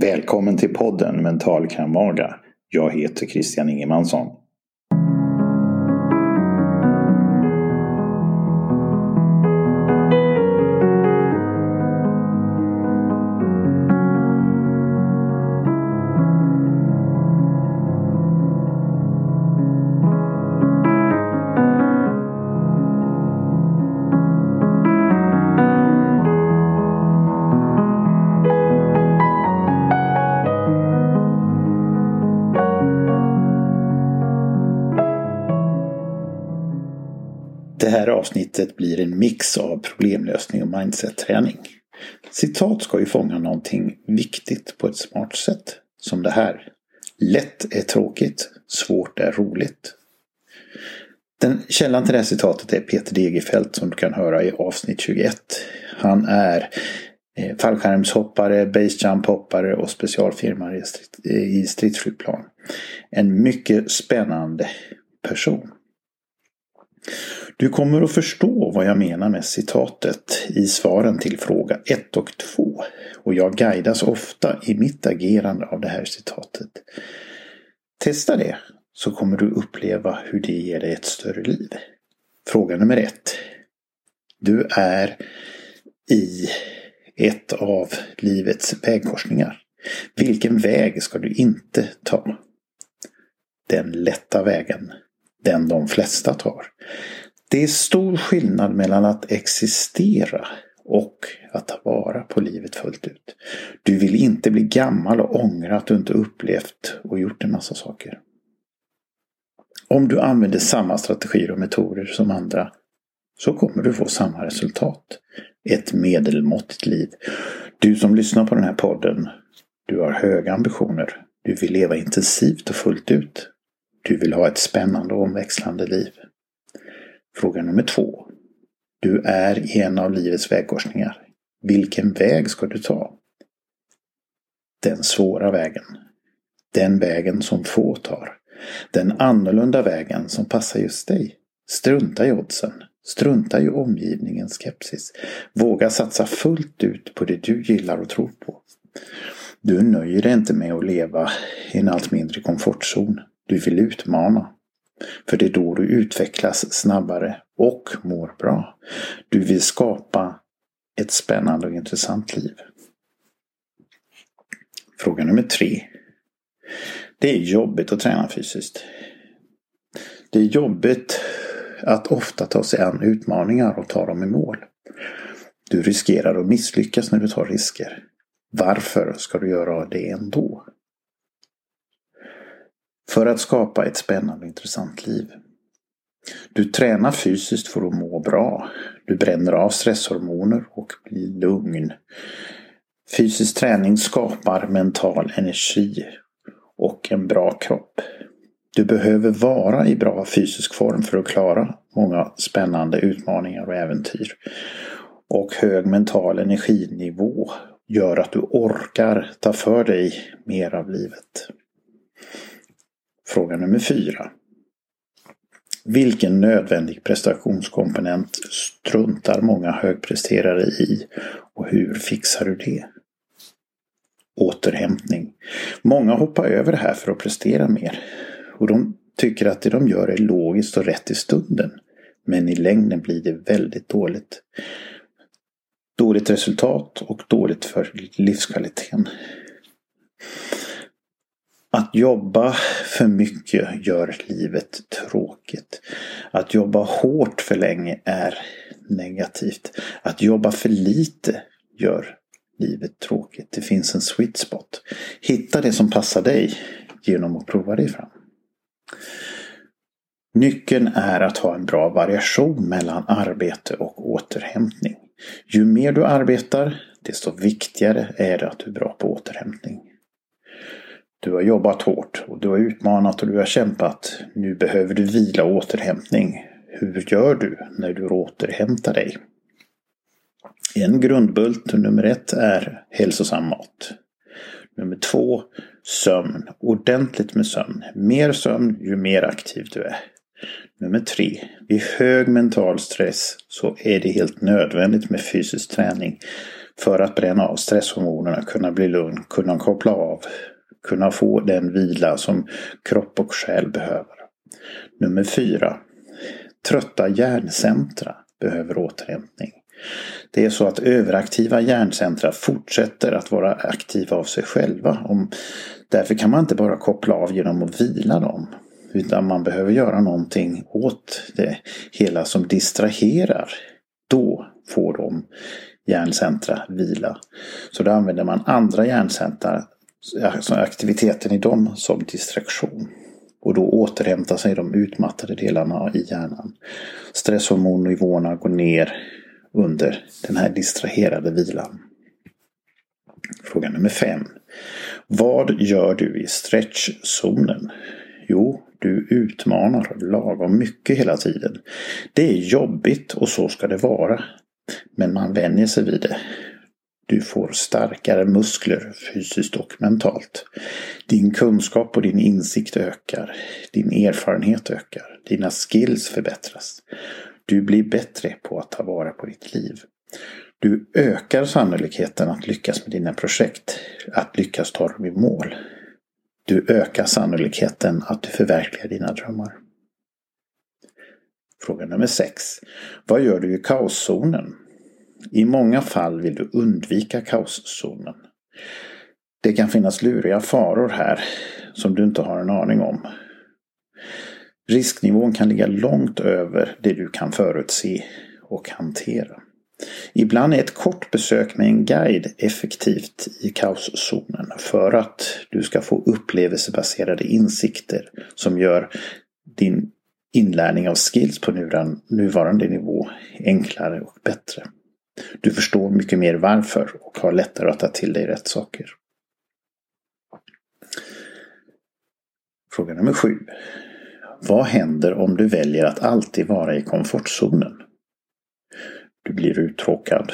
Välkommen till podden Mental Kramaga. Jag heter Christian Ingemansson. Här avsnittet blir en mix av problemlösning och mindset-träning. Citat ska ju fånga någonting viktigt på ett smart sätt. Som det här. Lätt är tråkigt, svårt är roligt. Den källan till det här citatet är Peter Degerfeldt som du kan höra i avsnitt 21. Han är eh, fallskärmshoppare, basejump hoppare och specialfirmare eh, i stridsflygplan. En mycket spännande person. Du kommer att förstå vad jag menar med citatet i svaren till fråga 1 och 2. Och jag guidas ofta i mitt agerande av det här citatet. Testa det så kommer du uppleva hur det ger dig ett större liv. Fråga nummer 1. Du är i ett av livets vägkorsningar. Vilken väg ska du inte ta? Den lätta vägen. Den de flesta tar. Det är stor skillnad mellan att existera och att ta vara på livet fullt ut. Du vill inte bli gammal och ångra att du inte upplevt och gjort en massa saker. Om du använder samma strategier och metoder som andra så kommer du få samma resultat. Ett medelmåttigt liv. Du som lyssnar på den här podden, du har höga ambitioner. Du vill leva intensivt och fullt ut. Du vill ha ett spännande och omväxlande liv. Fråga nummer två. Du är i en av livets vägkorsningar. Vilken väg ska du ta? Den svåra vägen. Den vägen som få tar. Den annorlunda vägen som passar just dig. Strunta i oddsen. Strunta i omgivningens skepsis. Våga satsa fullt ut på det du gillar och tror på. Du nöjer dig inte med att leva i en allt mindre komfortzon. Du vill utmana. För det är då du utvecklas snabbare och mår bra. Du vill skapa ett spännande och intressant liv. Fråga nummer tre. Det är jobbigt att träna fysiskt. Det är jobbigt att ofta ta sig an utmaningar och ta dem i mål. Du riskerar att misslyckas när du tar risker. Varför ska du göra det ändå? För att skapa ett spännande och intressant liv. Du tränar fysiskt för att må bra. Du bränner av stresshormoner och blir lugn. Fysisk träning skapar mental energi och en bra kropp. Du behöver vara i bra fysisk form för att klara många spännande utmaningar och äventyr. Och hög mental energinivå gör att du orkar ta för dig mer av livet. Fråga nummer fyra. Vilken nödvändig prestationskomponent struntar många högpresterare i och hur fixar du det? Återhämtning. Många hoppar över det här för att prestera mer. Och de tycker att det de gör är logiskt och rätt i stunden. Men i längden blir det väldigt dåligt. Dåligt resultat och dåligt för livskvaliteten. Att jobba för mycket gör livet tråkigt. Att jobba hårt för länge är negativt. Att jobba för lite gör livet tråkigt. Det finns en sweet spot. Hitta det som passar dig genom att prova dig fram. Nyckeln är att ha en bra variation mellan arbete och återhämtning. Ju mer du arbetar, desto viktigare är det att du är bra på återhämtning. Du har jobbat hårt och du har utmanat och du har kämpat. Nu behöver du vila och återhämtning. Hur gör du när du återhämtar dig? En grundbult nummer ett är hälsosam mat. Nummer två, sömn. Ordentligt med sömn. Mer sömn ju mer aktiv du är. Nummer tre, vid hög mental stress så är det helt nödvändigt med fysisk träning För att bränna av stresshormonerna, kunna bli lugn, kunna koppla av, kunna få den vila som kropp och själ behöver. Nummer fyra. Trötta hjärncentra behöver återhämtning. Det är så att överaktiva hjärncentra fortsätter att vara aktiva av sig själva. Därför kan man inte bara koppla av genom att vila dem. Utan man behöver göra någonting åt det hela som distraherar. Då får de hjärncentra vila. Så då använder man andra hjärncentra, aktiviteten i dem som distraktion. Och då återhämtar sig de utmattade delarna i hjärnan. Stresshormonnivåerna går ner under den här distraherade vilan. Fråga nummer fem. Vad gör du i stretchzonen? Jo, du utmanar lagom mycket hela tiden. Det är jobbigt och så ska det vara. Men man vänjer sig vid det. Du får starkare muskler fysiskt och mentalt. Din kunskap och din insikt ökar. Din erfarenhet ökar. Dina skills förbättras. Du blir bättre på att ta vara på ditt liv. Du ökar sannolikheten att lyckas med dina projekt. Att lyckas ta dem i mål. Du ökar sannolikheten att du förverkligar dina drömmar. Fråga nummer 6. Vad gör du i kaoszonen? I många fall vill du undvika kaoszonen. Det kan finnas luriga faror här som du inte har en aning om. Risknivån kan ligga långt över det du kan förutse och hantera. Ibland är ett kort besök med en guide effektivt i kaoszonen för att du ska få upplevelsebaserade insikter som gör din inlärning av skills på nuvarande nivå enklare och bättre. Du förstår mycket mer varför och har lättare att ta till dig rätt saker. Fråga nummer sju. Vad händer om du väljer att alltid vara i komfortzonen? Du blir uttråkad.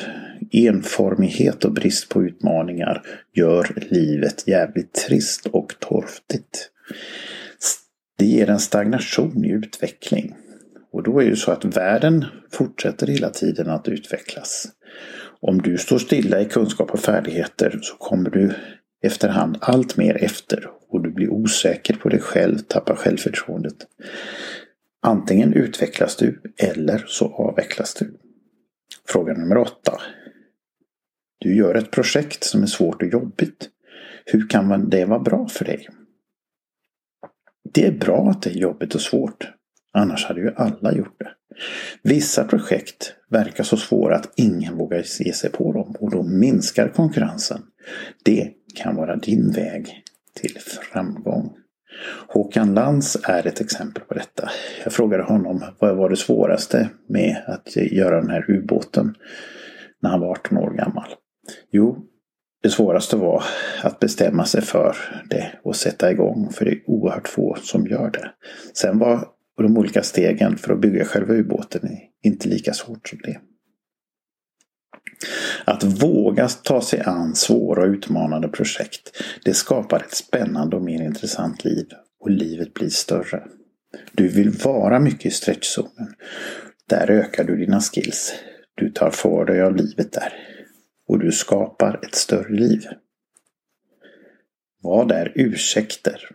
Enformighet och brist på utmaningar gör livet jävligt trist och torftigt. Det ger en stagnation i utveckling. Och då är det så att världen fortsätter hela tiden att utvecklas. Om du står stilla i kunskap och färdigheter så kommer du efterhand allt mer efter och du blir osäker på dig själv, tappar självförtroendet. Antingen utvecklas du eller så avvecklas du. Fråga nummer åtta. Du gör ett projekt som är svårt och jobbigt. Hur kan det vara bra för dig? Det är bra att det är jobbigt och svårt. Annars hade ju alla gjort det. Vissa projekt verkar så svåra att ingen vågar ge sig på dem och då minskar konkurrensen. Det kan vara din väg till framgång. Håkan Lans är ett exempel på detta. Jag frågade honom vad var det svåraste med att göra den här ubåten när han var 18 år gammal. Jo, det svåraste var att bestämma sig för det och sätta igång. För det är oerhört få som gör det. Sen var de olika stegen för att bygga själva ubåten är inte lika svårt som det. Att våga ta sig an svåra och utmanande projekt, det skapar ett spännande och mer intressant liv. Och livet blir större. Du vill vara mycket i stretchzonen. Där ökar du dina skills. Du tar för dig av livet där. Och du skapar ett större liv. Vad är ursäkter?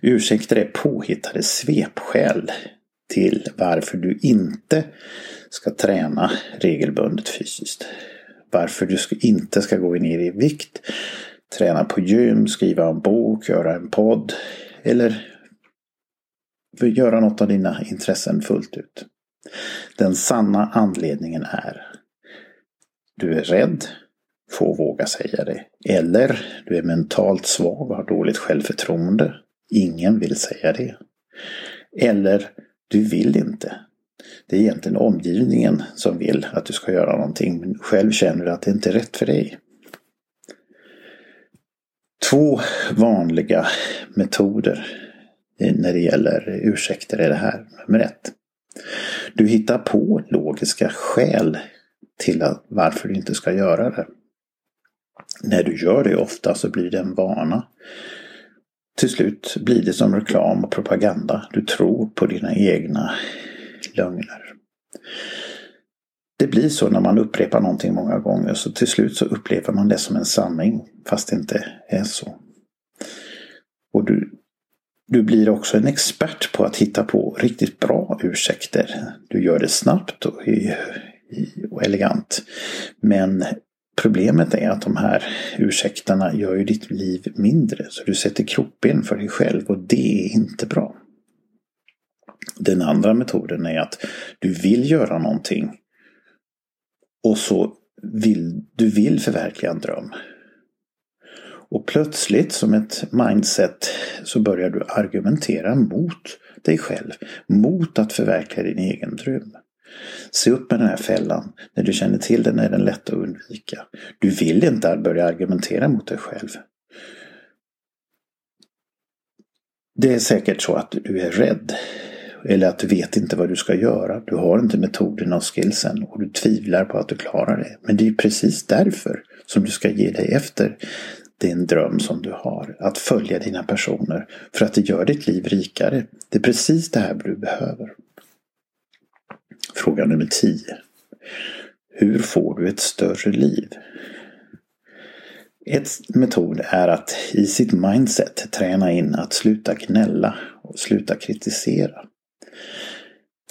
Ursäkter är påhittade svepskäl till varför du inte ska träna regelbundet fysiskt. Varför du inte ska gå ner i vikt, träna på gym, skriva en bok, göra en podd eller göra något av dina intressen fullt ut. Den sanna anledningen är du är rädd, få våga säga det. Eller du är mentalt svag och har dåligt självförtroende. Ingen vill säga det. Eller du vill inte. Det är egentligen omgivningen som vill att du ska göra någonting men själv känner du att det inte är rätt för dig. Två vanliga metoder när det gäller ursäkter är det här. Nummer ett. Du hittar på logiska skäl till att varför du inte ska göra det. När du gör det ofta så blir det en vana. Till slut blir det som reklam och propaganda. Du tror på dina egna lögner. det blir så när man upprepar någonting många gånger så till slut så upplever man det som en sanning fast det inte är så. Och du, du blir också en expert på att hitta på riktigt bra ursäkter. Du gör det snabbt och, och elegant. Men problemet är att de här ursäkterna gör ju ditt liv mindre. Så du sätter krokben för dig själv och det är inte bra. Den andra metoden är att du vill göra någonting och så vill du vill förverkliga en dröm. Och plötsligt som ett mindset så börjar du argumentera mot dig själv. Mot att förverkliga din egen dröm. Se upp med den här fällan. När du känner till den är den lätt att undvika. Du vill inte börja argumentera mot dig själv. Det är säkert så att du är rädd. Eller att du vet inte vad du ska göra. Du har inte metoderna och skillsen och du tvivlar på att du klarar det. Men det är precis därför som du ska ge dig efter din dröm som du har. Att följa dina personer. För att det gör ditt liv rikare. Det är precis det här du behöver. Fråga nummer 10. Hur får du ett större liv? Ett metod är att i sitt mindset träna in att sluta gnälla och sluta kritisera.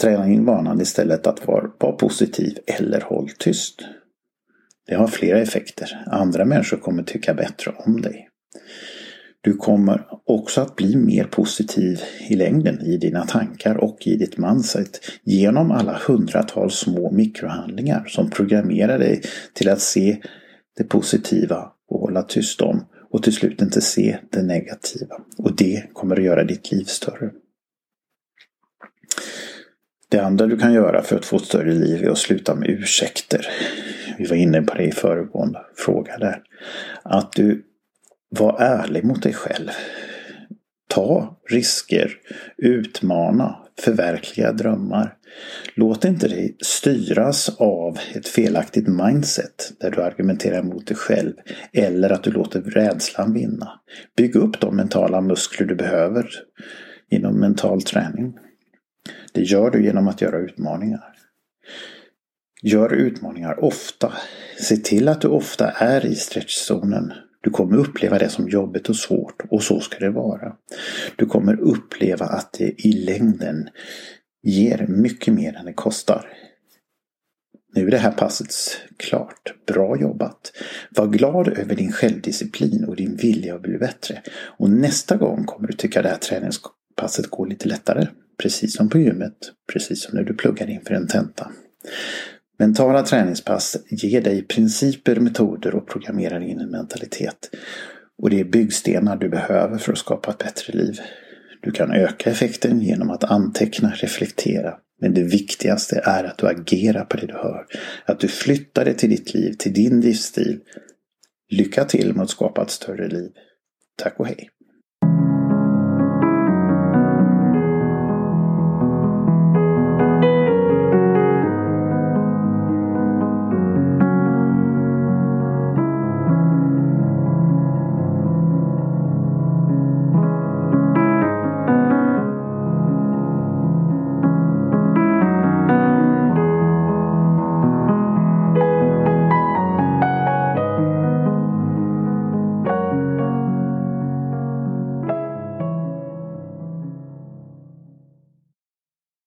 Träna in vanan istället att vara, vara positiv eller håll tyst. Det har flera effekter. Andra människor kommer tycka bättre om dig. Du kommer också att bli mer positiv i längden i dina tankar och i ditt mindset genom alla hundratals små mikrohandlingar som programmerar dig till att se det positiva och hålla tyst om och till slut inte se det negativa. Och det kommer att göra ditt liv större. Det andra du kan göra för att få ett större liv är att sluta med ursäkter. Vi var inne på det i föregående fråga där. Att du var ärlig mot dig själv. Ta risker, utmana, förverkliga drömmar. Låt inte dig styras av ett felaktigt mindset där du argumenterar mot dig själv eller att du låter rädslan vinna. Bygg upp de mentala muskler du behöver genom mental träning. Det gör du genom att göra utmaningar. Gör utmaningar ofta. Se till att du ofta är i stretchzonen. Du kommer uppleva det som jobbigt och svårt och så ska det vara. Du kommer uppleva att det i längden ger mycket mer än det kostar. Nu är det här passet klart. Bra jobbat! Var glad över din självdisciplin och din vilja att bli bättre. Och nästa gång kommer du tycka det här träningspasset går lite lättare. Precis som på gymmet. Precis som när du pluggar inför en tenta. Mentala träningspass ger dig principer, metoder och programmerar in en mentalitet. Och det är byggstenar du behöver för att skapa ett bättre liv. Du kan öka effekten genom att anteckna, reflektera. Men det viktigaste är att du agerar på det du hör. Att du flyttar det till ditt liv, till din livsstil. Lycka till med att skapa ett större liv. Tack och hej!